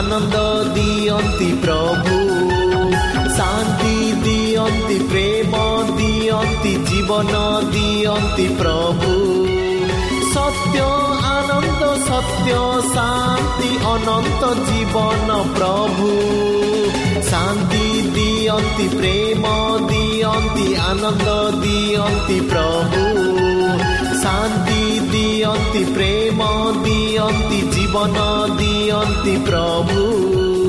ଆନନ୍ଦ ଦିଅନ୍ତି ପ୍ରଭୁ ଶାନ୍ତି ଦିଅନ୍ତି ପ୍ରେମ ଦିଅନ୍ତି ଜୀବନ ଦିଅନ୍ତି ପ୍ରଭୁ ସତ୍ୟ ଆନନ୍ଦ ସତ୍ୟ ଶାନ୍ତି ଅନନ୍ତ ଜୀବନ ପ୍ରଭୁ ଶାନ୍ତି ଦିଅନ୍ତି ପ୍ରେମ ଦିଅନ୍ତି ଆନନ୍ଦ ଦିଅନ୍ତି ପ୍ରଭୁ ଶାନ୍ତି ଦିଅନ୍ତି ପ୍ରେମ ଦିଅନ୍ତି ଜୀବନ ଦିଅନ୍ତି ପ୍ରଭୁ।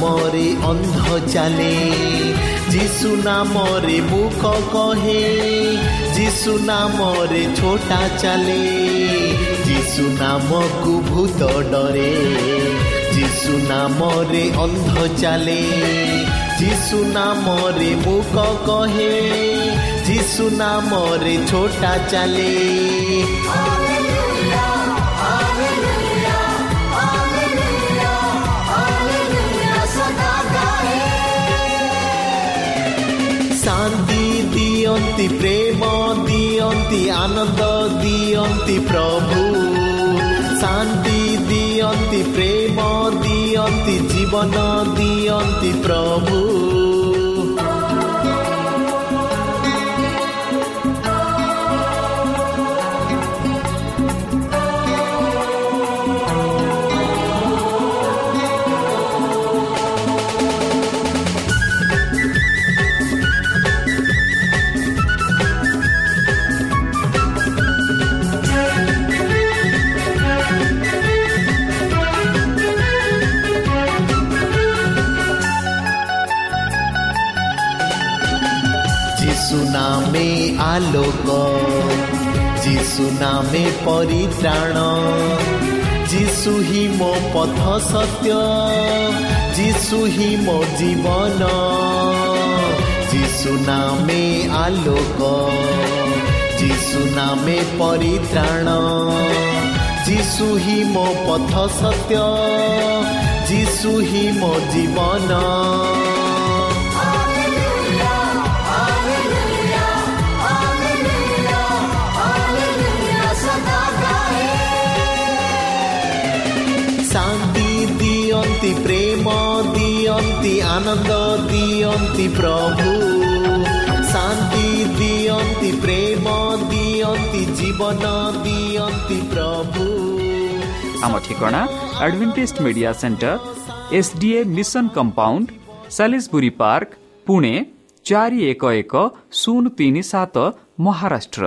ଯୀଶୁ ନାମରେ ଅନ୍ଧ ଚାଲେ ଯୀଶୁ ନାମରେ ମୁଖ କହେ ଯୀଶୁ ନାମରେ ଛୋଟା ଚାଲେ ଯୀଶୁ ନାମକୁ ଭୂତ ଡରେ ଯୀଶୁ ନାମରେ ଅନ୍ଧ ଚାଲେ ଯୀଶୁ ନାମରେ ମୁଖ କହେ ଯୀଶୁ ନାମରେ ଛୋଟା ଦିଅନ୍ତି ପ୍ରେମ ଦିଅନ୍ତି ଆନନ୍ଦ ଦିଅନ୍ତି ପ୍ରଭୁ। ଶାନ୍ତି ଦିଅନ୍ତି ପ୍ରେମ ଦିଅନ୍ତି ଜୀବନ ଦିଅନ୍ତି ପ୍ରଭୁ। ଆଲୋକ ଯୀଶୁ ନାମେ ପରିତ୍ରାଣ ଯୀଶୁ ହିଁ ମୋ ପଥ ସତ୍ୟ ଯୀଶୁ ହିଁ ମୋ ଜୀବନ ଯୀଶୁ ନାମେ ଆଲୋକ ଯୀଶୁ ନାମେ ପରିତ୍ରାଣ ଯୀଶୁ ହିଁ ମୋ ପଥ ସତ୍ୟ ଯୀଶୁ ହିଁ ମୋ ଜୀବନ ଦିଅନ୍ତି ପ୍ରେମ ଦିଅନ୍ତି ଆନନ୍ଦ ଦିଅନ୍ତି ପ୍ରଭୁ। ଶାନ୍ତି ଦିଅନ୍ତି ପ୍ରେମ ଦିଅନ୍ତି ଜୀବନ ଦିଅନ୍ତି ପ୍ରଭୁ। ଆମ ଠିକଣା Adventist media centre S D A mission compound Salisbury park Pune ଚାରି ଏକ ଏକ ଶୂନ ତିନି ସାତ Maharashtra.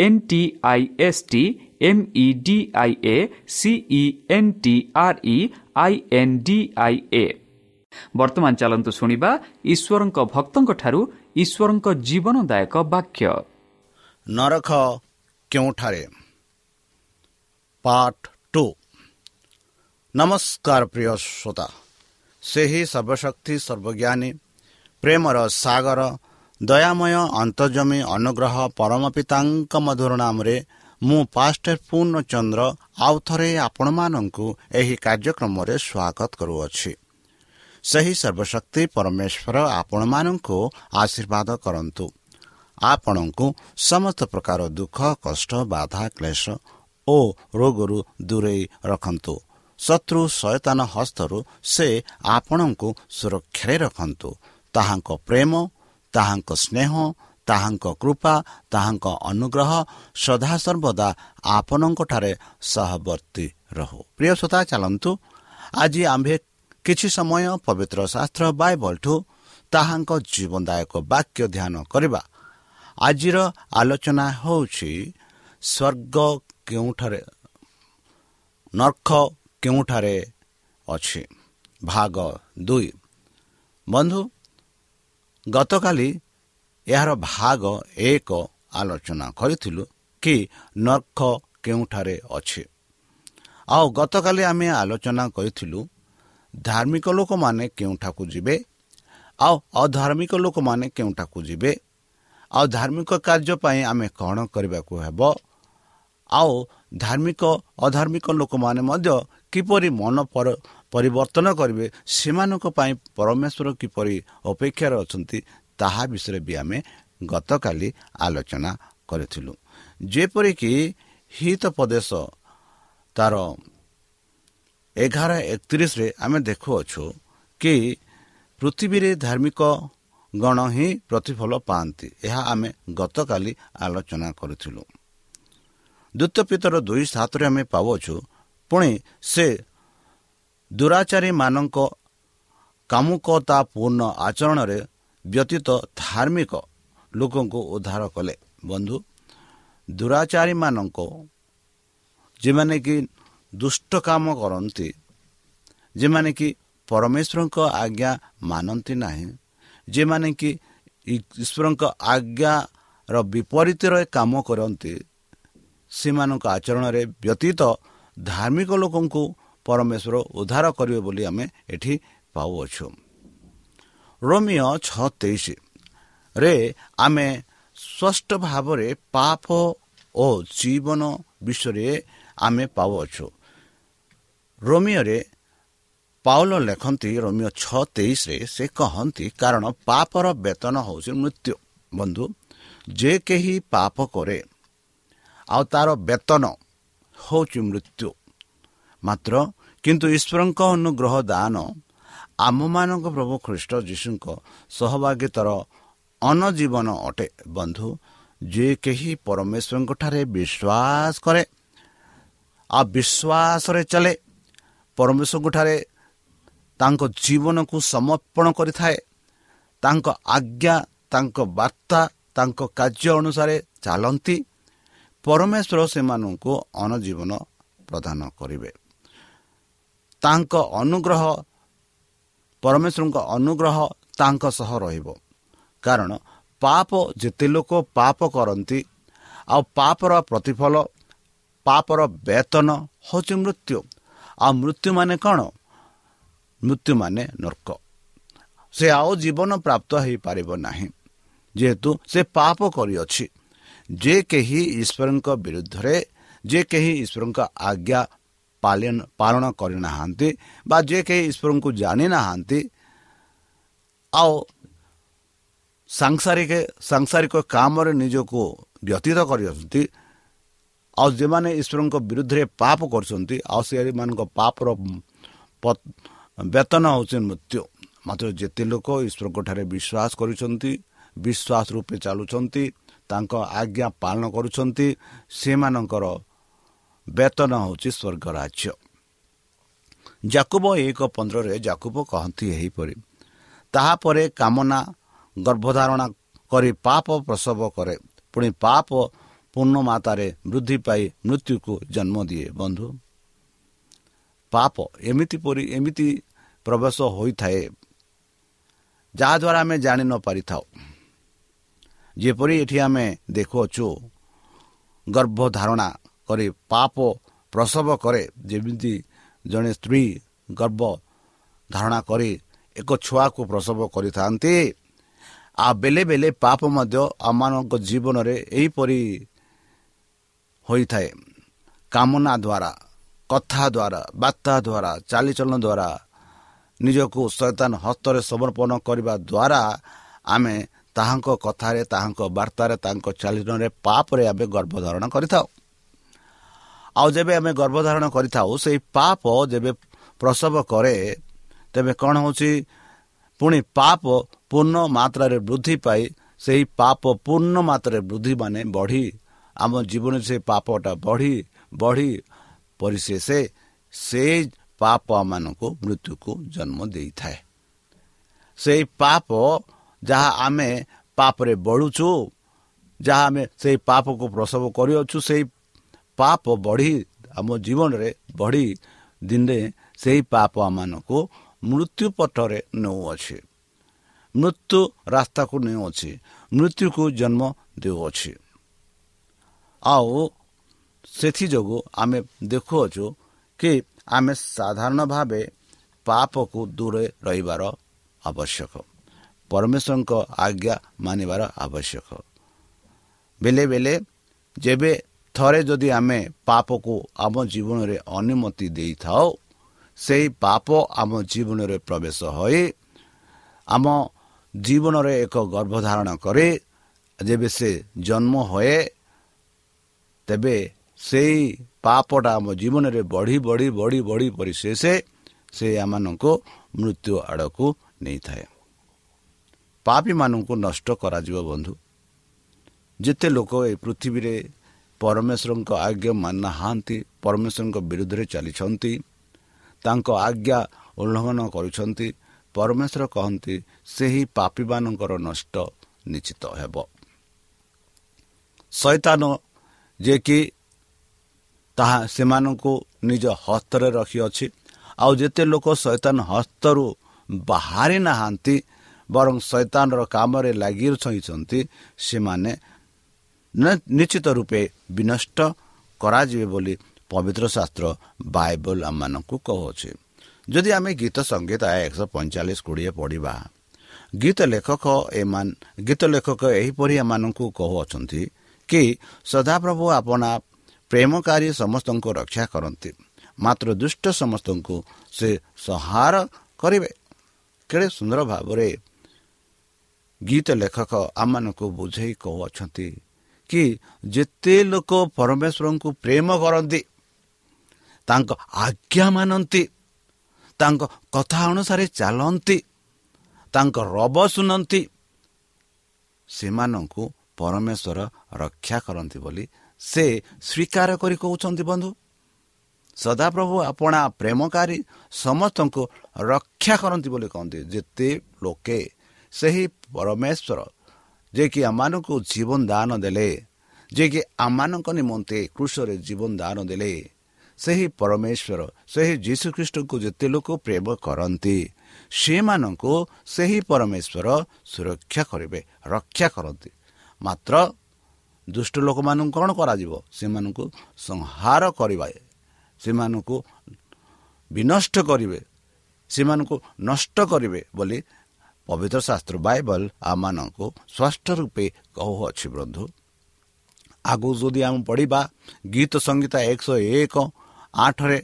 N T I S T M E D I A C E N T R E I N D I A ବର୍ତ୍ତମାନ ଚାଲନ୍ତୁ ଶୁଣିବା ଈଶ୍ୱରଙ୍କ ଭକ୍ତଙ୍କଠାରୁ ଈଶ୍ୱରଙ୍କ ଜୀବନଦାୟକ ବାକ୍ୟ। ନରଖ କେଉଁଠାରେ? Part two. ନମସ୍କାର ପ୍ରିୟ ଶ୍ରୋତା। ସେହି ସର୍ବଶକ୍ତି ସର୍ବଜ୍ଞାନୀ ପ୍ରେମର ସାଗର ଦୟାମୟ ଅନ୍ତର୍ଜମୀ ଅନୁଗ୍ରହ ପରମ ପିତାଙ୍କ ମଧୁର ନାମରେ ମୁଁ ପାଷ୍ଟର ପୂର୍ଣ୍ଣଚନ୍ଦ୍ର ଆଉ ଥରେ ଆପଣମାନଙ୍କୁ ଏହି କାର୍ଯ୍ୟକ୍ରମରେ ସ୍ୱାଗତ କରୁଅଛି। ସେହି ସର୍ବଶକ୍ତି ପରମେଶ୍ୱର ଆପଣମାନଙ୍କୁ ଆଶୀର୍ବାଦ କରନ୍ତୁ। ଆପଣଙ୍କୁ ସମସ୍ତ ପ୍ରକାର ଦୁଃଖ କଷ୍ଟ ବାଧା କ୍ଲେଶ ଓ ରୋଗରୁ ଦୂରେଇ ରଖନ୍ତୁ। ଶତ୍ରୁ ସୟତାନ ହସ୍ତରୁ ସେ ଆପଣଙ୍କୁ ସୁରକ୍ଷାରେ ରଖନ୍ତୁ। ତାହାଙ୍କ ପ୍ରେମ ତାହାଙ୍କ ସ୍ନେହ ତାହାଙ୍କ କୃପା ତାହାଙ୍କ ଅନୁଗ୍ରହ ସଦାସର୍ବଦା ଆପଣଙ୍କଠାରେ ସହବର୍ତ୍ତୀ ରହୁ। ପ୍ରିୟ ଶ୍ରୋତା ଚାଲନ୍ତୁ। ଆଜି ଆମ୍ଭେ କିଛି ସମୟ ପବିତ୍ର ଶାସ୍ତ୍ର ବାଇବଲଠୁ ତାହାଙ୍କ ଜୀବନଦାୟକ ବାକ୍ୟ ଧ୍ୟାନ କରିବା। ଆଜିର ଆଲୋଚନା ହେଉଛି ସ୍ୱର୍ଗ କେଉଁଠାରେ ନର୍ଖ କେଉଁଠାରେ ଅଛି? ଭାଗ ଦୁଇ। ବନ୍ଧୁ ଗତକାଲି ଏହାର ଭାଗ ଏକ ଆଲୋଚନା କରିଥିଲୁ କି ନର୍ଖ କେଉଁଠାରେ ଅଛି। ଆଉ ଗତକାଲି ଆମେ ଆଲୋଚନା କରିଥିଲୁ ଧାର୍ମିକ ଲୋକମାନେ କେଉଁଠାକୁ ଯିବେ ଆଉ ଅଧାର୍ମିକ ଲୋକମାନେ କେଉଁଠାକୁ ଯିବେ ଆଉ ଧାର୍ମିକ କାର୍ଯ୍ୟ ପାଇଁ ଆମେ କ'ଣ କରିବାକୁ ହେବ ଆଉ ଧାର୍ମିକ ଅଧାର୍ମିକ ଲୋକମାନେ ମଧ୍ୟ କିପରି ମନ ପରିବର୍ତ୍ତନ କରିବେ ସେମାନଙ୍କ ପାଇଁ ପରମେଶ୍ୱର କିପରି ଅପେକ୍ଷାରେ ଅଛନ୍ତି ତାହା ବିଷୟରେ ବି ଆମେ ଗତକାଲି ଆଲୋଚନା କରିଥିଲୁ। ଯେପରିକି ହିତ ପ୍ରଦେଶ ତାର ଏଗାର ଏକତିରିଶରେ ଆମେ ଦେଖୁଅଛୁ କି ପୃଥିବୀରେ ଧାର୍ମିକ ଗଣ ହିଁ ପ୍ରତିଫଳ ପାଆନ୍ତି ଏହା ଆମେ ଗତକାଲି ଆଲୋଚନା କରିଥିଲୁ। ଦ୍ୱିତୀୟ ପିତର ଦୁଇ ସାତରେ ଆମେ ପାଉଛୁ ପୁଣି ସେ ଦୁରାଚାରୀମାନଙ୍କ କାମୁକତାପୂର୍ଣ୍ଣ ଆଚରଣରେ ବ୍ୟତୀତ ଧାର୍ମିକ ଲୋକଙ୍କୁ ଉଦ୍ଧାର କଲେ। ବନ୍ଧୁ ଦୁରାଚାରୀମାନଙ୍କ ଯେମାନେ କି ଦୁଷ୍ଟ କାମ କରନ୍ତି ଯେମାନେ କି ପରମେଶ୍ୱରଙ୍କ ଆଜ୍ଞା ମାନନ୍ତି ନାହିଁ ଯେମାନେ କି ଈଶ୍ୱରଙ୍କ ଆଜ୍ଞାର ବିପରୀତରେ କାମ କରନ୍ତି ସେମାନଙ୍କ ଆଚରଣରେ ବ୍ୟତୀତ ଧାର୍ମିକ ଲୋକଙ୍କୁ ପରମେଶ୍ୱର ଉଦ୍ଧାର କରିବେ ବୋଲି ଆମେ ଏଠି ପାଉଅଛୁ। ରୋମିଓ ଛଅ ତେଇଶରେ ଆମେ ସ୍ପଷ୍ଟ ଭାବରେ ପାପ ଓ ଜୀବନ ବିଷୟରେ ଆମେ ପାଉଅଛୁ। ରୋମିଓରେ ପାଉଲ ଲେଖନ୍ତି ରୋମିଓ ଛଅ ତେଇଶରେ ସେ କହନ୍ତି କାରଣ ପାପର ବେତନ ହେଉଛି ମୃତ୍ୟୁ ବନ୍ଧୁ ଯେ କେହି ପାପ କରେ ଆଉ ତାର ବେତନ ହେଉଛି ମୃତ୍ୟୁ। ମାତ୍ର କିନ୍ତୁ ଈଶ୍ୱରଙ୍କ ଅନୁଗ୍ରହ ଦାନ ଆମମାନଙ୍କ ପ୍ରଭୁ ଖ୍ରୀଷ୍ଟ ଯୀଶୁଙ୍କ ସହଭାଗିତାର ଅନଜୀବନ ଅଟେ ବନ୍ଧୁ ଯେ କେହି ପରମେଶ୍ୱରଙ୍କଠାରେ ବିଶ୍ୱାସ କରେ ଆଉ ବିଶ୍ୱାସରେ ଚାଲେ ପରମେଶ୍ୱରଙ୍କଠାରେ ତାଙ୍କ ଜୀବନକୁ ସମର୍ପଣ କରିଥାଏ ତାଙ୍କ ଆଜ୍ଞା ତାଙ୍କ ବାର୍ତ୍ତା ତାଙ୍କ କାର୍ଯ୍ୟ ଅନୁସାରେ ଚାଲନ୍ତି ପରମେଶ୍ୱର ସେମାନଙ୍କୁ ଅନଜୀବନ ପ୍ରଦାନ କରିବେ ତାଙ୍କ ଅନୁଗ୍ରହ ପରମେଶ୍ୱରଙ୍କ ଅନୁଗ୍ରହ ତାଙ୍କ ସହ ରହିବ। କାରଣ ପାପ ଯେତେ ଲୋକ ପାପ କରନ୍ତି ଆଉ ପାପର ପ୍ରତିଫଳ ପାପର ବେତନ ହେଉଛି ମୃତ୍ୟୁ। ଆଉ ମୃତ୍ୟୁ ମାନେ କ'ଣ? ମୃତ୍ୟୁ ମାନେ ନର୍କ। ସେ ଆଉ ଜୀବନ ପ୍ରାପ୍ତ ହୋଇପାରିବ ନାହିଁ। ଯେହେତୁ ସେ ପାପ କରିଅଛି। ଯେ କେହି ଈଶ୍ୱରଙ୍କ ବିରୁଦ୍ଧରେ ଯେ କେହି ଈଶ୍ୱରଙ୍କ ଆଜ୍ଞା ପାଳନ କରିନାହାନ୍ତି ବା ଯେ କେହି ଈଶ୍ୱରଙ୍କୁ ଜାଣିନାହାନ୍ତି ଆଉ ସାଂସାରିକ ସାଂସାରିକ କାମରେ ନିଜକୁ ବ୍ୟତୀତ କରିଅଛନ୍ତି ଆଉ ଯେଉଁମାନେ ଈଶ୍ୱରଙ୍କ ବିରୁଦ୍ଧରେ ପାପ କରୁଛନ୍ତି ଆଉ ସେମାନଙ୍କ ପାପର ବେତନ ହେଉଛି ମୃତ୍ୟୁ ମାତ୍ର ଯେତେ ଲୋକ ଈଶ୍ୱରଙ୍କଠାରେ ବିଶ୍ୱାସ କରୁଛନ୍ତି ବିଶ୍ୱାସ ରୂପେ ଚାଲୁଛନ୍ତି ତାଙ୍କ ଆଜ୍ଞା ପାଳନ କରୁଛନ୍ତି ସେମାନଙ୍କର ବେତନ ହେଉଛି ସ୍ୱର୍ଗ ରାଜ୍ୟ ଜାକୁବ ଏକ ପନ୍ଦରରେ ଜାକୁବ କହନ୍ତି ଏହିପରି ତାହାପରେ କାମନା ଗର୍ଭଧାରଣା କରି ପାପ ପ୍ରସବ କରେ। ପୁଣି ପାପ ପୂର୍ଣ୍ଣ ମାତାରେ ବୃଦ୍ଧି ପାଇ ମୃତ୍ୟୁକୁ ଜନ୍ମ ଦିଏ। ବନ୍ଧୁ ପାପ ଏମିତି ପରି ଏମିତି ପ୍ରବେଶ ହୋଇଥାଏ ଯାହାଦ୍ୱାରା ଆମେ ଜାଣି ନ ପାରିଥାଉ। ଯେପରି ଏଠି ଆମେ ଦେଖୁଅଛୁ ଗର୍ଭଧାରଣା କରି ପାପ ପ୍ରସବ କରେ। ଯେମିତି ଜଣେ ସ୍ତ୍ରୀ ଗର୍ଭ ଧାରଣା କରି ଏକ ଛୁଆକୁ ପ୍ରସବ କରିଥାନ୍ତି ଆଉ ବେଲେ ବେଲେ ପାପ ମଧ୍ୟ ଆମମାନଙ୍କ ଜୀବନରେ ଏହିପରି ହୋଇଥାଏ। କାମନା ଦ୍ୱାରା କଥା ଦ୍ୱାରା ବାର୍ତ୍ତା ଦ୍ୱାରା ଚାଲିଚଳନ ଦ୍ୱାରା ନିଜକୁ ସୈତାନ ହସ୍ତରେ ସମର୍ପଣ କରିବା ଦ୍ୱାରା ଆମେ ତାହାଙ୍କ କଥାରେ ତାହାଙ୍କ ବାର୍ତ୍ତାରେ ତାଙ୍କ ଚାଲିଚଳନରେ ପାପରେ ଆମେ ଗର୍ଭଧାରଣ କରିଥାଉ। ଆଉ ଯେବେ ଆମେ ଗର୍ଭଧାରଣ କରିଥାଉ ସେହି ପାପ ଯେବେ ପ୍ରସବ କରେ ତେବେ କ'ଣ ହେଉଛି? ପୁଣି ପାପ ପୂର୍ଣ୍ଣ ମାତ୍ରାରେ ବୃଦ୍ଧି ପାଇ ସେହି ପାପ ପୂର୍ଣ୍ଣ ମାତ୍ରାରେ ବୃଦ୍ଧି ମାନେ ବଢ଼ି ଆମ ଜୀବନରେ ସେ ପାପଟା ବଢ଼ି ବଢ଼ି ପରିଶେଷ ସେ ପାପ ଆମମାନଙ୍କୁ ମୃତ୍ୟୁକୁ ଜନ୍ମ ଦେଇଥାଏ। ସେଇ ପାପ ଯାହା ଆମେ ପାପରେ ବଢ଼ୁଛୁ ଯାହା ଆମେ ସେଇ ପାପକୁ ପ୍ରସବ କରିଅଛୁ ସେଇ ପାପ ବଢ଼ି ଆମ ଜୀବନରେ ବଢ଼ି ଦିନେ ସେହି ପାପ ଆମମାନଙ୍କୁ ମୃତ୍ୟୁ ପଥରେ ନେଉଅଛି। ମୃତ୍ୟୁ ରାସ୍ତାକୁ ନେଉଅଛି। ମୃତ୍ୟୁକୁ ଜନ୍ମ ଦେଉଅଛି। ଆଉ ସେଥିଯୋଗୁଁ ଆମେ ଦେଖୁଅଛୁ କି ଆମେ ସାଧାରଣ ଭାବେ ପାପକୁ ଦୂରେ ରହିବାର ଆବଶ୍ୟକ। ପରମେଶ୍ୱରଙ୍କ ଆଜ୍ଞା ମାନିବାର ଆବଶ୍ୟକ। ବେଲେ ବେଲେ ଯେବେ ଥରେ ଯଦି ଆମେ ପାପକୁ ଆମ ଜୀବନରେ ଅନୁମତି ଦେଇଥାଉ ସେହି ପାପ ଆମ ଜୀବନରେ ପ୍ରବେଶ ହୋଇ ଆମ ଜୀବନରେ ଏକ ଗର୍ଭଧାରଣ କରେ ଯେବେ ସେ ଜନ୍ମ ହୁଏ ତେବେ ସେଇ ପାପଟା ଆମ ଜୀବନରେ ବଢ଼ି ବଢ଼ି ବଢ଼ି ବଢ଼ି ପରିଶେଷ ସେ ଆମମାନଙ୍କୁ ମୃତ୍ୟୁ ଆଡ଼କୁ ନେଇଥାଏ। ପାପୀମାନଙ୍କୁ ନଷ୍ଟ କରାଯିବ ବନ୍ଧୁ। ଯେତେ ଲୋକ ଏ ପୃଥିବୀରେ ପରମେଶ୍ୱରଙ୍କ ଆଜ୍ଞା ମାନୁନାହାନ୍ତି ପରମେଶ୍ୱରଙ୍କ ବିରୁଦ୍ଧରେ ଚାଲିଛନ୍ତି ତାଙ୍କ ଆଜ୍ଞା ଉଲ୍ଲଂଘନ କରୁଛନ୍ତି ପରମେଶ୍ୱର କହନ୍ତି ସେହି ପାପୀମାନଙ୍କର ନଷ୍ଟ ନିଶ୍ଚିତ ହେବ। ଶୈତାନ ଯିଏକି ତାହା ସେମାନଙ୍କୁ ନିଜ ହସ୍ତରେ ରଖିଅଛି ଆଉ ଯେତେ ଲୋକ ଶୈତାନ ହସ୍ତରୁ ବାହାରି ନାହାନ୍ତି ବରଂ ଶୈତାନର କାମରେ ଲାଗି ରହିଛନ୍ତି ସେମାନେ ନିଶ୍ଚିତ ରୂପେ ବିନଷ୍ଟ କରାଯିବେ ବୋଲି ପବିତ୍ର ଶାସ୍ତ୍ର ବାଇବଲ ଆମମାନଙ୍କୁ କହୁଅଛି ଯଦି ଆମେ ଗୀତ ସଙ୍ଗୀତ ଏକଶହ ପଇଁଚାଳିଶ କୋଡ଼ିଏ ପଢ଼ିବା ଗୀତ ଲେଖକ ଏମାନେ ଗୀତ ଲେଖକ ଏହିପରି ଏମାନଙ୍କୁ କହୁଅଛନ୍ତି କି ସଦାପ୍ରଭୁ ଆପଣା ପ୍ରେମକାରୀ ସମସ୍ତଙ୍କୁ ରକ୍ଷା କରନ୍ତି ମାତ୍ର ଦୁଷ୍ଟ ସମସ୍ତଙ୍କୁ ସେ ସଂହାର କରିବେ। କେଡ଼େ ସୁନ୍ଦର ଭାବରେ ଗୀତ ଲେଖକ ଆମମାନଙ୍କୁ ବୁଝେଇ କହୁଅଛନ୍ତି କି ଯେତେ ଲୋକ ପରମେଶ୍ୱରଙ୍କୁ ପ୍ରେମ କରନ୍ତି ତାଙ୍କ ଆଜ୍ଞା ମାନନ୍ତି ତାଙ୍କ କଥା ଅନୁସାରେ ଚାଲନ୍ତି ତାଙ୍କ ରବ ଶୁଣନ୍ତି ସେମାନଙ୍କୁ ପରମେଶ୍ୱର ରକ୍ଷା କରନ୍ତି ବୋଲି ସେ ସ୍ୱୀକାର କରି କହୁଛନ୍ତି ବନ୍ଧୁ। ସଦାପ୍ରଭୁ ଆପଣା ପ୍ରେମକାରୀ ସମସ୍ତଙ୍କୁ ରକ୍ଷା କରନ୍ତି ବୋଲି କହନ୍ତି। ଯେତେ ଲୋକେ ସେହି ପରମେଶ୍ୱର ଯିଏକି ଆମମାନଙ୍କୁ ଜୀବନ ଦାନ ଦେଲେ ଯିଏକି ଆମମାନଙ୍କ ନିମନ୍ତେ କୃଷରେ ଜୀବନ ଦାନ ଦେଲେ ସେହି ପରମେଶ୍ୱର ସେହି ଯୀଶୁଖ୍ରୀଷ୍ଟଙ୍କୁ ଯେତେ ଲୋକ ପ୍ରେମ କରନ୍ତି ସେମାନଙ୍କୁ ସେହି ପରମେଶ୍ୱର ସୁରକ୍ଷା କରିବେ ରକ୍ଷା କରନ୍ତି। ମାତ୍ର ଦୁଷ୍ଟ ଲୋକମାନଙ୍କୁ କ'ଣ କରାଯିବ? ସେମାନଙ୍କୁ ସଂହାର କରିବା ସେମାନଙ୍କୁ ବିନଷ୍ଟ କରିବେ ସେମାନଙ୍କୁ ନଷ୍ଟ କରିବେ ବୋଲି ପବିତ୍ର ଶାସ୍ତ୍ର ବାଇବଲ ଆମମାନଙ୍କୁ ସ୍ପଷ୍ଟ ରୂପେ କହୁଅଛି ବନ୍ଧୁ। ଆଗକୁ ଯଦି ଆମେ ପଢ଼ିବା ଗୀତ ସଙ୍ଗୀତ ଏକଶହ ଏକ ଆଠରେ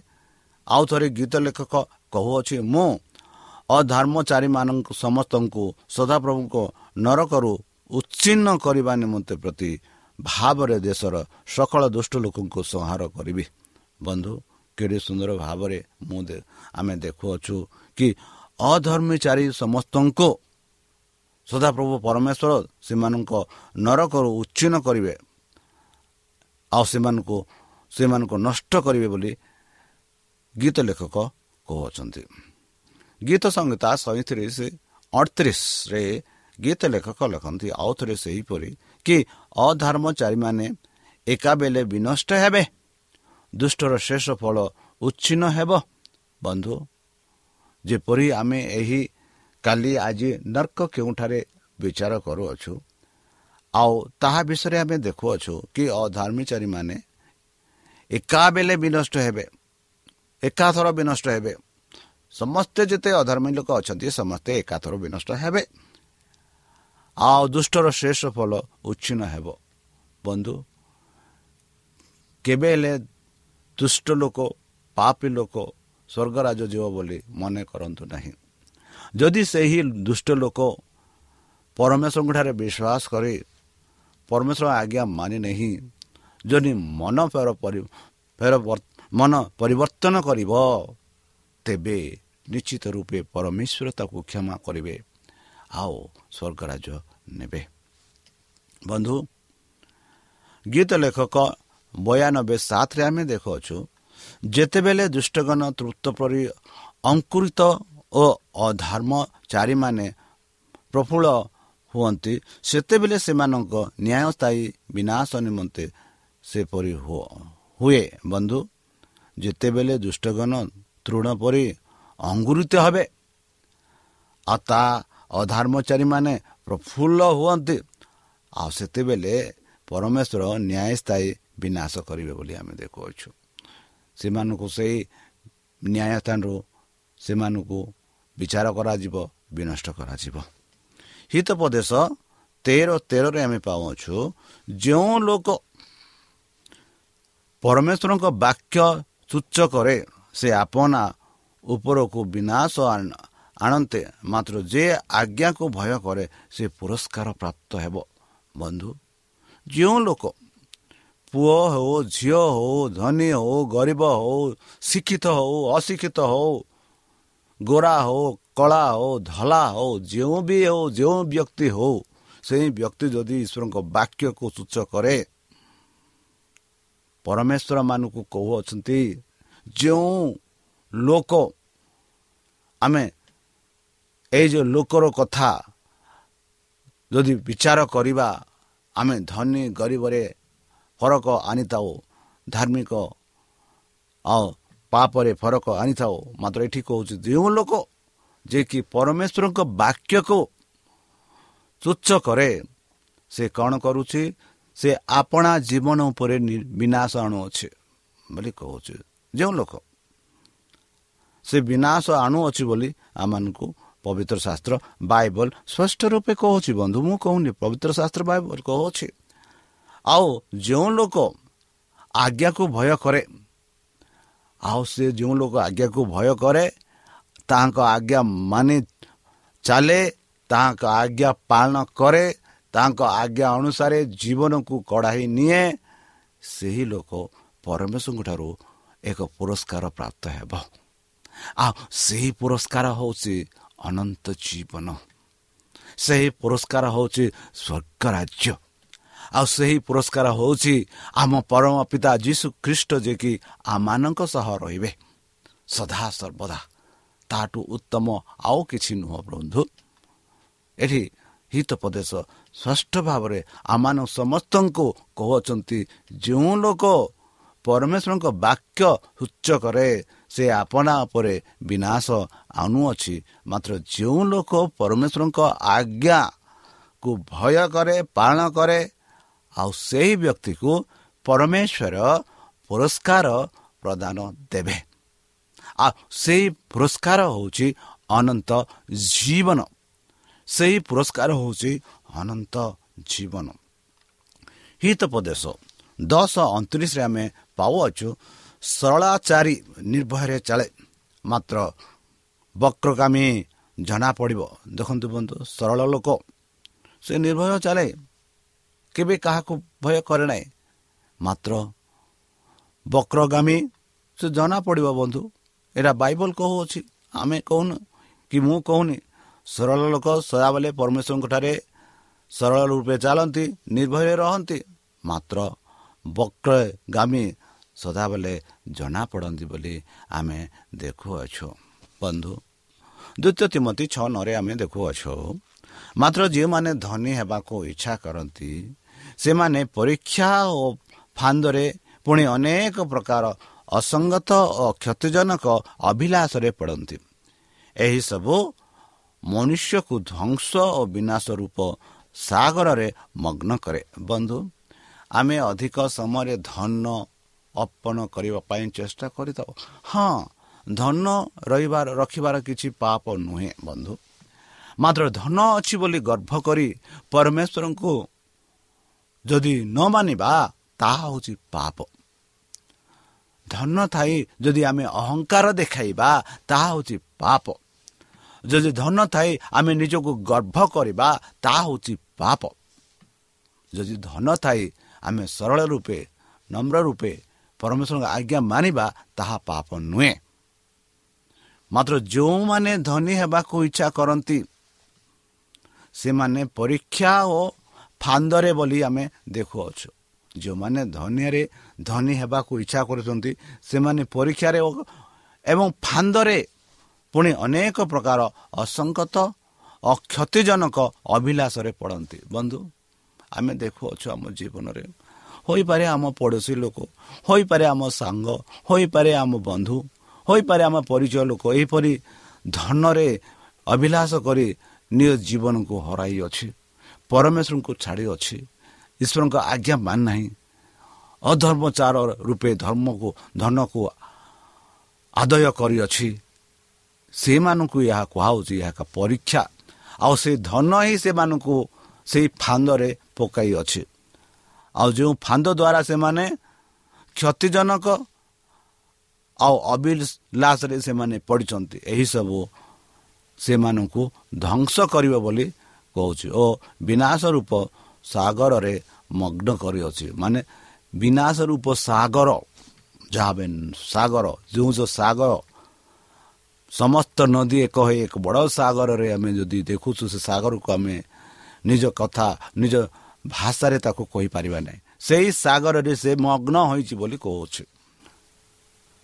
ଆଉ ଥରେ ଗୀତ ଲେଖକ କହୁଅଛି ମୁଁ ଅଧର୍ମଚାରୀମାନଙ୍କୁ ସମସ୍ତଙ୍କୁ ସଦାପ୍ରଭୁଙ୍କ ନରକରୁ ଉଚ୍ଛିନ୍ନ କରିବା ନିମନ୍ତେ ପ୍ରତି ଭାବରେ ଦେଶର ସକଳ ଦୁଷ୍ଟ ଲୋକଙ୍କୁ ସଂହାର କରିବି। ବନ୍ଧୁ କେଡ଼େ ସୁନ୍ଦର ଭାବରେ ମୁଁ ଆମେ ଦେଖୁଅଛୁ କି ଅଧର୍ମଚାରୀ ସମସ୍ତଙ୍କୁ ସଦାପ୍ରଭୁ ପରମେଶ୍ୱର ସେମାନଙ୍କ ନରକରୁ ଉଚ୍ଛିନ୍ନ କରିବେ ଆଉ ସେମାନଙ୍କୁ ସେମାନଙ୍କୁ ନଷ୍ଟ କରିବେ ବୋଲି ଗୀତ ଲେଖକ କହୁଅଛନ୍ତି। ଗୀତ ସଂହିତା ସଇଁତିରିଶ ଅଠତିରିଶରେ ଗୀତ ଲେଖକ ଲେଖନ୍ତି ଆଉ ଥରେ ସେହିପରି କି ଅଧର୍ମଚାରୀମାନେ ଏକାବେଳେ ବିନଷ୍ଟ ହେବେ ଦୁଷ୍ଟର ଶେଷ ଫଳ ଉଚ୍ଛିନ୍ନ ହେବ। ବନ୍ଧୁ ଯେପରି ଆମେ ଏହି କାଲି ଆଜି ନର୍କ କେଉଁଠାରେ ବିଚାର କରୁଅଛୁ ଆଉ ତାହା ବିଷୟରେ ଆମେ ଦେଖୁଅଛୁ କି ଅଧର୍ମଚାରୀମାନେ ଏକାବେଳେ ବିନଷ୍ଟ ହେବେ ଏକାଥର ବିନଷ୍ଟ ହେବେ। ସମସ୍ତେ ଯେତେ ଅଧର୍ମୀ ଲୋକ ଅଛନ୍ତି ସମସ୍ତେ ଏକାଥର ବିନଷ୍ଟ ହେବେ। ଆଉ ଦୁଷ୍ଟର ଶେଷ ଫଳ ଉଚ୍ଛିନ୍ନ ହେବ। ବନ୍ଧୁ କେବେ ହେଲେ ଦୁଷ୍ଟ ଲୋକ ପାପୀ ଲୋକ ସ୍ୱର୍ଗରାଜ ଯିବ ବୋଲି ମନେ କରନ୍ତୁ ନାହିଁ। ଯଦି ସେହି ଦୁଷ୍ଟ ଲୋକ ପରମେଶ୍ୱରଙ୍କଠାରେ ବିଶ୍ୱାସ କରେ ପରମେଶ୍ୱର ଆଜ୍ଞା ମାନି ନାହିଁ ଯଦି ମନ ଫେର ଫେର ମନ ପରିବର୍ତ୍ତନ କରିବ ତେବେ ନିଶ୍ଚିତ ରୂପେ ପରମେଶ୍ୱର ତାକୁ କ୍ଷମା କରିବେ ଆଉ ସ୍ୱର୍ଗରାଜ ନେବେ। ବନ୍ଧୁ ଗୀତ ଲେଖକ ବୟାନବେ ସାତରେ ଆମେ ଦେଖୁଅଛୁ ଯେତେବେଳେ ଦୁଷ୍ଟଗଣ ତୃପ୍ତ ପରି ଅଙ୍କୁରିତ ଓ ଅଧର୍ମଚାରୀମାନେ ପ୍ରଫୁଲ୍ଲ ହୁଅନ୍ତି ସେତେବେଳେ ସେମାନଙ୍କ ନ୍ୟାୟସ୍ଥାୟୀ ବିନାଶ ନିମନ୍ତେ ସେପରି ହୁଏ। ବନ୍ଧୁ ଯେତେବେଳେ ଦୁଷ୍ଟଗଣ ତୃଣ ପରି ଅଙ୍ଗୁରିତ ହେବେ ଆଉ ତା ଅଧର୍ମଚାରୀମାନେ ପ୍ରଫୁଲ୍ଲ ହୁଅନ୍ତି ଆଉ ସେତେବେଳେ ପରମେଶ୍ୱର ନ୍ୟାୟସ୍ଥାୟୀ ବିନାଶ କରିବେ ବୋଲି ଆମେ ଦେଖୁଅଛୁ। ସେମାନଙ୍କୁ ସେଇ ନ୍ୟାୟସ୍ଥାନରୁ ସେମାନଙ୍କୁ ବିଚାର କରାଯିବ ବିନଷ୍ଟ କରାଯିବ। ହିତପଦେଶ ତେର ତେରରେ ଆମେ ପାଉଛୁ ଯେଉଁ ଲୋକ ପରମେଶ୍ୱରଙ୍କ ବାକ୍ୟ ତୁଚ୍ଛ କରେ ସେ ଆପଣା ଉପରକୁ ବିନାଶ ଆଣନ୍ତେ ମାତ୍ର ଯେ ଆଜ୍ଞାକୁ ଭୟ କରେ ସେ ପୁରସ୍କାର ପ୍ରାପ୍ତ ହେବ। ବନ୍ଧୁ ଯେଉଁ ଲୋକ ପୁଅ ହେଉ ଝିଅ ହେଉ ଧନୀ ହେଉ ଗରିବ ହେଉ ଶିକ୍ଷିତ ହେଉ ଅଶିକ୍ଷିତ ହେଉ ଗୋରା ହେଉ କଳା ହେଉ ଧଳା ହେଉ ଯେଉଁ ବି ହେଉ ଯେଉଁ ବ୍ୟକ୍ତି ହେଉ ସେହି ବ୍ୟକ୍ତି ଯଦି ଈଶ୍ୱରଙ୍କ ବାକ୍ୟକୁ ତୁଚ୍ଛ କରେ ପରମେଶ୍ୱର ମାନଙ୍କୁ କହୁଅଛନ୍ତି ଯେଉଁ ଲୋକ ଆମେ ଏଇ ଯେଉଁ ଲୋକର କଥା ଯଦି ବିଚାର କରିବା ଆମେ ଧନୀ ଗରିବରେ ଫରକ ଆଣିଥାଉ ଧାର୍ମିକ ଆଉ ପାପରେ ଫରକ ଆଣିଥାଉ ମାତ୍ର ଏଠି କହୁଛି ଯେଉଁ ଲୋକ ଯିଏକି ପରମେଶ୍ୱରଙ୍କ ବାକ୍ୟକୁ ତୁଚ୍ଛ କରେ ସେ କ'ଣ କରୁଛି ସେ ଆପଣା ଜୀବନ ଉପରେ ବିନାଶ ଆଣୁଅଛି ବୋଲି କହୁଛି ଯେଉଁ ଲୋକ ସେ ବିନାଶ ଆଣୁଅଛି ବୋଲି ଆମମାନଙ୍କୁ ପବିତ୍ର ଶାସ୍ତ୍ର ବାଇବଲ ସ୍ପଷ୍ଟ ରୂପେ କହୁଛି ବନ୍ଧୁ ମୁଁ କହୁନି ପବିତ୍ର ଶାସ୍ତ୍ର ବାଇବଲ କହୁଛି ଆଉ ଯେଉଁ ଲୋକ ଆଜ୍ଞାକୁ ଭୟ କରେ ଆଉ ସେ ଯେଉଁ ଲୋକ ଆଜ୍ଞାକୁ ଭୟ କରେ ତାହାଙ୍କ ଆଜ୍ଞା ମାନି ଚାଲେ ତାହାଙ୍କ ଆଜ୍ଞା ପାଳନ କରେ ତାଙ୍କ ଆଜ୍ଞା ଅନୁସାରେ ଜୀବନକୁ କଢ଼ାଇ ନିଏ ସେହି ଲୋକ ପରମେଶ୍ୱରଙ୍କ ଠାରୁ ଏକ ପୁରସ୍କାର ପ୍ରାପ୍ତ ହେବ। ଆଉ ସେହି ପୁରସ୍କାର ହେଉଛି ଅନନ୍ତ ଜୀବନ। ସେହି ପୁରସ୍କାର ହେଉଛି ସ୍ୱର୍ଗ ରାଜ୍ୟ ଆଉ ସେହି ପୁରସ୍କାର ହେଉଛି ଆମ ପରମ ପିତା ଯୀଶୁ ଖ୍ରୀଷ୍ଟ ଯିଏକି ଆମମାନଙ୍କ ସହ ରହିବେ। ସଦା ସର୍ବଦା। ତାହାଠୁ ଉତ୍ତମ ଆଉ କିଛି ନୁହଁ ବନ୍ଧୁ। ଏଠି ହିତପଦେଶ ସ୍ପଷ୍ଟ ଭାବରେ ଆମମାନ ସମସ୍ତଙ୍କୁ କହୁଅଛନ୍ତି ଯେଉଁ ଲୋକ ପରମେଶ୍ୱରଙ୍କ ବାକ୍ୟ ଉଚ୍ଚ କରେ ସେ ଆପଣା ଉପରେ ବିନାଶ ଆଣୁଅଛି ମାତ୍ର ଯେଉଁ ଲୋକ ପରମେଶ୍ୱରଙ୍କ ଆଜ୍ଞାକୁ ଭୟ କରେ ପାଳନ କରେ ଆଉ ସେହି ବ୍ୟକ୍ତିକୁ ପରମେଶ୍ୱର ପୁରସ୍କାର ପ୍ରଦାନ ଦେବେ। ଆଉ ସେହି ପୁରସ୍କାର ହେଉଛି ଅନନ୍ତ ଜୀବନ। ସେହି ପୁରସ୍କାର ହେଉଛି ଅନନ୍ତ ଜୀବନ। ହିତପଦେଶ। ଦଶ ଅଣତିରିଶରେ ଆମେ ପାଉଅଛୁ ସରଳାଚାରୀ ନିର୍ଭୟରେ ଚାଳେ। ମାତ୍ର ବକ୍ରଗାମୀ ଜଣାପଡ଼ିବ। ଦେଖନ୍ତୁ ବନ୍ଧୁ ସରଳ ଲୋକ। ସେ ନିର୍ଭୟ ଚାଲେ। କେବେ କାହାକୁ ଭୟ କରେ ନାହିଁ। ମାତ୍ର ବକ୍ରଗାମୀ ସେ ଜଣାପଡ଼ିବ ବନ୍ଧୁ ଏଇଟା ବାଇବଲ କହୁଅଛି ଆମେ କହୁନୁ କି ମୁଁ କହୁନି। ସରଳ ଲୋକ ସଦାବେଳେ ପରମେଶ୍ୱରଙ୍କଠାରେ ସରଳ ରୂପେ ଚାଲନ୍ତି ନିର୍ଭୟରେ ରହନ୍ତି। ମାତ୍ର ବକ୍ରଗାମୀ ସଦାବେଳେ ଜଣାପଡ଼ନ୍ତି ବୋଲି ଆମେ ଦେଖୁଅଛୁ। ବନ୍ଧୁ ଦ୍ୱିତୀୟ ତିମତି ଛଅ ନରେ ଆମେ ଦେଖୁଅଛୁ ମାତ୍ର ଯେଉଁମାନେ ଧନୀ ହେବାକୁ ଇଚ୍ଛା କରନ୍ତି ସେମାନେ ପରୀକ୍ଷା ଓ ଫାନ୍ଦରେ ପୁଣି ଅନେକ ପ୍ରକାର ଅସଙ୍ଗତ ଓ କ୍ଷତିଜନକ ଅଭିଳାଷରେ ପଡ଼ନ୍ତି। ଏହିସବୁ ମନୁଷ୍ୟକୁ ଧ୍ୱଂସ ଓ ବିନାଶ ରୂପ ସାଗରରେ ମଗ୍ନ କରେ। ବନ୍ଧୁ ଆମେ ଅଧିକ ସମୟରେ ଧନ ଅର୍ପଣ କରିବା ପାଇଁ ଚେଷ୍ଟା କରିଥାଉ। ହଁ ଧନ ରହିବାର ରଖିବାର କିଛି ପାପ ନୁହେଁ ବନ୍ଧୁ। ମାତ୍ର ଧନ ଅଛି ବୋଲି ଗର୍ଭ କରି ପରମେଶ୍ୱରଙ୍କୁ ଯଦି ନ ମାନିବା ତାହା ହେଉଛି ପାପ। ଧନ ଥାଇ ଯଦି ଆମେ ଅହଙ୍କାର ଦେଖାଇବା ତାହା ହେଉଛି ପାପ। ଯଦି ଧନ ଥାଇ ଆମେ ନିଜକୁ ଗର୍ଭ କରିବା ତାହା ହେଉଛି ପାପ। ଯଦି ଧନ ଥାଇ ଆମେ ସରଳ ରୂପେ ନମ୍ର ରୂପେ ପରମେଶ୍ୱରଙ୍କ ଆଜ୍ଞା ମାନିବା ତାହା ପାପ ନୁହେଁ। ମାତ୍ର ଯେଉଁମାନେ ଧନୀ ହେବାକୁ ଇଚ୍ଛା କରନ୍ତି ସେମାନେ ପରୀକ୍ଷା ଓ ଫାନ୍ଦରେ ବୋଲି ଆମେ ଦେଖୁଅଛୁ। ଯେଉଁମାନେ ଧନୀରେ ଧନୀ ହେବାକୁ ଇଚ୍ଛା କରୁଛନ୍ତି ସେମାନେ ପରୀକ୍ଷାରେ ଏବଂ ଫାନ୍ଦରେ ପୁଣି ଅନେକ ପ୍ରକାର ଅସଙ୍ଗତ ଅକ୍ଷତିଜନକ ଅଭିଳାଷରେ ପଡ଼ନ୍ତି। ବନ୍ଧୁ ଆମେ ଦେଖୁଅଛୁ ଆମ ଜୀବନରେ। ହୋଇପାରେ ଆମ ପଡ଼ୋଶୀ ଲୋକ ହୋଇପାରେ ଆମ ସାଙ୍ଗ ହୋଇପାରେ ଆମ ବନ୍ଧୁ ହୋଇପାରେ ଆମ ପରିଚୟ ଲୋକ। ଏହିପରି ଧନରେ ଅଭିଳାଷ କରି ନିଜ ଜୀବନକୁ ହରାଇଅଛି। ପରମେଶ୍ୱରଙ୍କୁ ଛାଡ଼ିଅଛି ଈଶ୍ୱରଙ୍କ ଆଜ୍ଞା ମାନ ନାହିଁ ଅଧର୍ମଚାର ରୂପେ ଧର୍ମକୁ ଧନକୁ ଆଦୟ କରିଅଛି। ସେମାନଙ୍କୁ ଏହା କୁହାହେଉଛି ଏହା ଏକ ପରୀକ୍ଷା। ଆଉ ସେ ଧନ ହିଁ ସେମାନଙ୍କୁ ସେଇ ଫାନ୍ଦରେ ପକାଇ ଅଛି ଆଉ ଯେଉଁ ଫାନ୍ଦ ଦ୍ୱାରା ସେମାନେ କ୍ଷତିଜନକ ଆଉ ଅବିଲାସରେ ସେମାନେ ପଡ଼ିଛନ୍ତି ଏହିସବୁ ସେମାନଙ୍କୁ ଧ୍ୱଂସ କରିବ ବୋଲି କହୁଛି ଓ ବିନାଶ ରୂପ ସାଗରରେ ମଗ୍ନ କରିଅଛି। ମାନେ ବିନାଶ ରୂପ ସାଗର ଯାହା ସାଗର ଯେଉଁ ଯେଉଁ ସାଗର ସମସ୍ତ ନଦୀ ଏକ ହୋଇ ଏକ ବଡ଼ ସାଗରରେ ଆମେ ଯଦି ଦେଖୁଛୁ ସେ ସାଗରକୁ ଆମେ ନିଜ କଥା ନିଜ ଭାଷାରେ ତାକୁ କହିପାରିବା ନାହିଁ। ସେହି ସାଗରରେ ସେ ମଗ୍ନ ହୋଇଛି ବୋଲି କହୁଛି।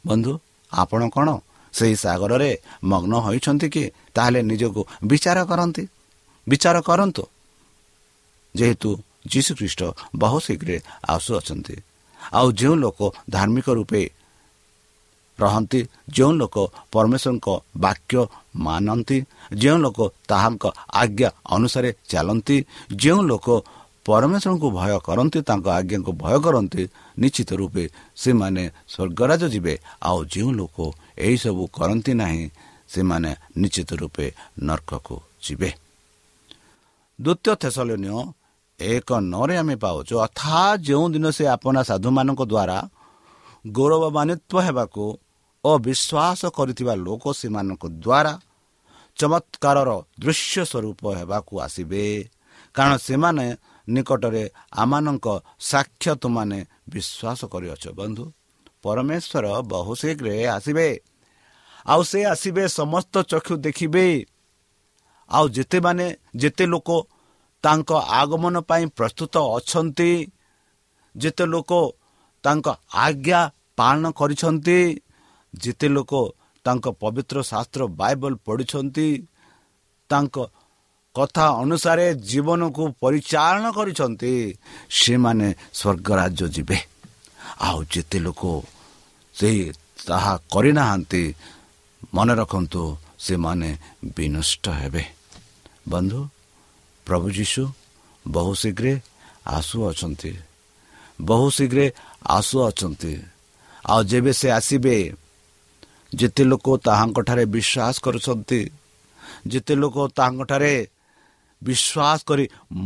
ବନ୍ଧୁ ଆପଣ କ'ଣ ସେହି ସାଗରରେ ମଗ୍ନ ହୋଇଛନ୍ତି କି? ତାହେଲେ ନିଜକୁ ବିଚାର କରନ୍ତି। ବିଚାର କରନ୍ତୁ। ଯେହେତୁ ଯୀଶୁଖ୍ରୀଷ୍ଟ ବହୁ ଶୀଘ୍ର ଆସୁଅଛନ୍ତି। ଆଉ ଯେଉଁ ଲୋକ ଧାର୍ମିକ ରୂପେ ରହନ୍ତି ଯେଉଁ ଲୋକ ପରମେଶ୍ୱରଙ୍କ ବାକ୍ୟ ମାନନ୍ତି ଯେଉଁ ଲୋକ ତାହାଙ୍କ ଆଜ୍ଞା ଅନୁସାରେ ଚାଲନ୍ତି ଯେଉଁ ଲୋକ ପରମେଶ୍ୱରଙ୍କୁ ଭୟ କରନ୍ତି ତାଙ୍କ ଆଜ୍ଞାଙ୍କୁ ଭୟ କରନ୍ତି ନିଶ୍ଚିତ ରୂପେ ସେମାନେ ସ୍ୱର୍ଗରାଜ ଯିବେ। ଆଉ ଯେଉଁ ଲୋକ ଏହିସବୁ କରନ୍ତି ନାହିଁ ସେମାନେ ନିଶ୍ଚିତ ରୂପେ ନର୍କକୁ ଯିବେ। ଦ୍ୱିତୀୟ ଥେସଲନୀୟ ଏକ ନରେ ଆମେ ପାଉଛୁ ଅର୍ଥାତ୍ ଯେଉଁଦିନ ସେ ଆପଣା ସାଧୁମାନଙ୍କ ଦ୍ୱାରା ଗୌରବମାନିତ୍ୱ ହେବାକୁ ଓ ବିଶ୍ୱାସ କରିଥିବା ଲୋକ ସେମାନଙ୍କ ଦ୍ୱାରା ଚମତ୍କାରର ଦୃଶ୍ୟ ସ୍ୱରୂପ ହେବାକୁ ଆସିବେ। କାରଣ ସେମାନେ ନିକଟରେ ଆମମାନଙ୍କ ସାକ୍ଷ୍ୟ ତୁମାନେ ବିଶ୍ୱାସ କରିଅଛ ବନ୍ଧୁ। ପରମେଶ୍ୱର ବହୁ ଶୀଘ୍ର ଆସିବେ। ଆଉ ସେ ଆସିବେ ସମସ୍ତ ଚକ୍ଷୁ ଦେଖିବେ। ଆଉ ଯେତେମାନେ ଯେତେ ଲୋକ ତାଙ୍କ ଆଗମନ ପାଇଁ ପ୍ରସ୍ତୁତ ଅଛନ୍ତି। ଯେତେ ଲୋକ ତାଙ୍କ ଆଜ୍ଞା ପାଳନ କରିଛନ୍ତି ଯେତେ ଲୋକ ତାଙ୍କ ପବିତ୍ର ଶାସ୍ତ୍ର ବାଇବଲ ପଢ଼ିଛନ୍ତି ତାଙ୍କ କଥା ଅନୁସାରେ ଜୀବନକୁ ପରିଚାଳନା କରିଛନ୍ତି ସେମାନେ ସ୍ୱର୍ଗ ରାଜ୍ୟ ଯିବେ। ଆଉ ଯେତେ ଲୋକ ସେହି ତାହା କରିନାହାନ୍ତି ମନେ ରଖନ୍ତୁ ସେମାନେ ବିନଷ୍ଟ ହେବେ। ବନ୍ଧୁ ପ୍ରଭୁ ଯୀଶୁ ବହୁ ଶୀଘ୍ର ଆସୁଅଛନ୍ତି ବହୁ ଶୀଘ୍ର ଆସୁଅଛନ୍ତି ଆଉ ଯେବେ ସେ ଆସିବେ ଯେତେ ଲୋକ ତାହାଙ୍କଠାରେ ବିଶ୍ୱାସ କରୁଛନ୍ତି ଯେତେ ଲୋକ ତାହାଙ୍କଠାରେ ବିଶ୍ୱାସ କରି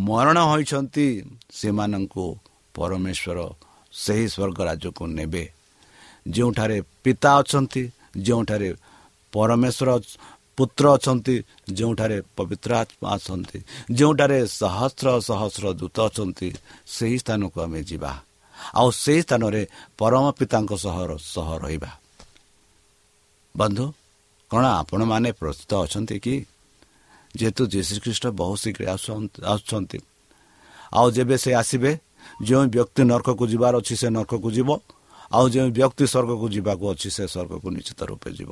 ମରଣ ହୋଇଛନ୍ତି ସେମାନଙ୍କୁ ପରମେଶ୍ୱର ସେହି ସ୍ୱର୍ଗ ରାଜ୍ୟକୁ ନେବେ। ଯେଉଁଠାରେ ପିତା ଅଛନ୍ତି ଯେଉଁଠାରେ ପରମେଶ୍ୱର ପୁତ୍ର ଅଛନ୍ତି ଯେଉଁଠାରେ ପବିତ୍ର ଆତ୍ମା ଅଛନ୍ତି ଯେଉଁଠାରେ ସହସ୍ର ସହସ୍ର ଦୂତ ଅଛନ୍ତି ସେହି ସ୍ଥାନକୁ ଆମେ ଯିବା। ଆଉ ସେହି ସ୍ଥାନରେ ପରମ ପିତାଙ୍କ ସହ ସହ ରହିବା। ବନ୍ଧୁ କ'ଣ ଆପଣମାନେ ପ୍ରସ୍ତୁତ ଅଛନ୍ତି କି? ଯେହେତୁ ଯୀଶୁଖ୍ରୀଷ୍ଟ ବହୁ ଶୀଘ୍ର ଆସୁଛନ୍ତି। ଆଉ ଯେବେ ସେ ଆସିବେ ଯେଉଁ ବ୍ୟକ୍ତି ନର୍କକୁ ଯିବାର ଅଛି ସେ ନର୍କକୁ ଯିବ ଆଉ ଯେଉଁ ବ୍ୟକ୍ତି ସ୍ୱର୍ଗକୁ ଯିବାକୁ ଅଛି ସେ ସ୍ୱର୍ଗକୁ ନିଶ୍ଚିତ ରୂପେ ଯିବ।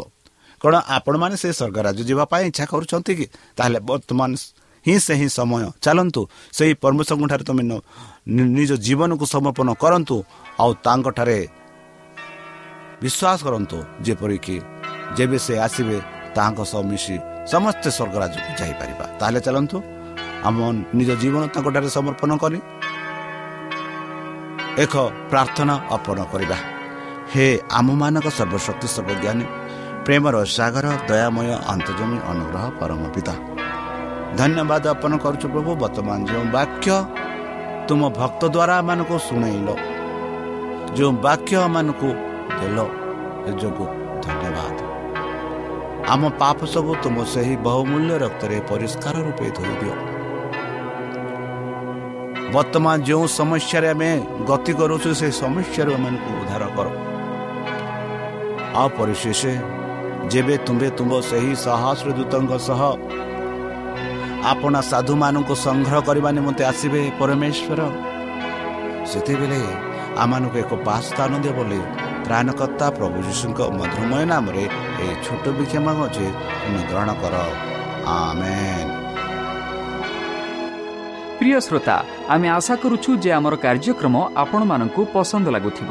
କ'ଣ ଆପଣମାନେ ସେ ସ୍ୱର୍ଗ ରାଜ୍ୟ ଯିବା ପାଇଁ ଇଚ୍ଛା କରୁଛନ୍ତି କି? ତାହେଲେ ବର୍ତ୍ତମାନ ହିଁ ସେହି ସମୟ। ଚାଲନ୍ତୁ ସେହି ପରମେଶ୍ୱରଙ୍କଠାରେ ତୁମେ ନିଜ ଜୀବନକୁ ସମର୍ପଣ କରନ୍ତୁ ଆଉ ତାଙ୍କଠାରେ ବିଶ୍ୱାସ କରନ୍ତୁ ଯେପରିକି ଯେବେ ସେ ଆସିବେ ତାଙ୍କ ସହ ମିଶି ସମସ୍ତେ ସ୍ୱର୍ଗରାଜକୁ ଯାଇପାରିବା। ତାହେଲେ ଚାଲନ୍ତୁ ଆମ ନିଜ ଜୀବନ ତାଙ୍କଠାରେ ସମର୍ପଣ କରି ଏକ ପ୍ରାର୍ଥନା ଅର୍ପଣ କରିବା। ହେ ଆମମାନଙ୍କ ସର୍ବଶକ୍ତି ସର୍ବଜ୍ଞାନୀ ପ୍ରେମର ସାଗର ଦୟାମୟ ଅନ୍ତର୍ଜମୀ ଅନୁଗ୍ରହ ପରମ ପିତା। ଧନ୍ୟବାଦ ଅର୍ପଣ କରୁଛୁ ପ୍ରଭୁ ବର୍ତ୍ତମାନ ଯେଉଁ ବାକ୍ୟ ତୁମ ଭକ୍ତ ଦ୍ୱାରା ଏମାନଙ୍କୁ ଶୁଣେଇଲ ଯେଉଁ ବାକ୍ୟ ଏମାନଙ୍କୁ ଦେଲ ଏ ଯୋଗୁଁ ଧନ୍ୟବାଦ। ଆମ ପାପ ସବୁ ତୁମ ସେହି ବହୁମୂଲ୍ୟ ରକ୍ତରେ ପରିଷ୍କାର ରୂପେ ଧୋଇଦିଅ। ବର୍ତ୍ତମାନ ଯେଉଁ ସମସ୍ୟାରେ ଆମେ ଗତି କରୁଛୁ ସେ ସମସ୍ୟାରୁ ଏମାନଙ୍କୁ ଉଦ୍ଧାର କର। ଆଉ ପରିଶେଷ ଯେବେ ତୁମ୍ଭେ ତୁମ୍ଭ ସେହି ସହସ୍ର ଦୂତଙ୍କ ସହ ଆପଣା ସାଧୁମାନଙ୍କୁ ସଂଗ୍ରହ କରିବା ନିମନ୍ତେ ଆସିବେ ପରମେଶ୍ୱର ସେତେବେଳେ ଆମମାନଙ୍କୁ ଏକ ପା ସ୍ଥାନ ଦିଅ ବୋଲି ପ୍ରାଣକର୍ତ୍ତା ପ୍ରଭୁ ଯୀଶୁଙ୍କ ମଧୁମୟ ନାମରେ ଏହି ଛୋଟ ବିକ୍ଷମ ଅଛି ତୁମେ ଗ୍ରହଣ କର। ପ୍ରିୟ ଶ୍ରୋତା ଆମେ ଆଶା କରୁଛୁ ଯେ ଆମର କାର୍ଯ୍ୟକ୍ରମ ଆପଣମାନଙ୍କୁ ପସନ୍ଦ ଲାଗୁଥିବ।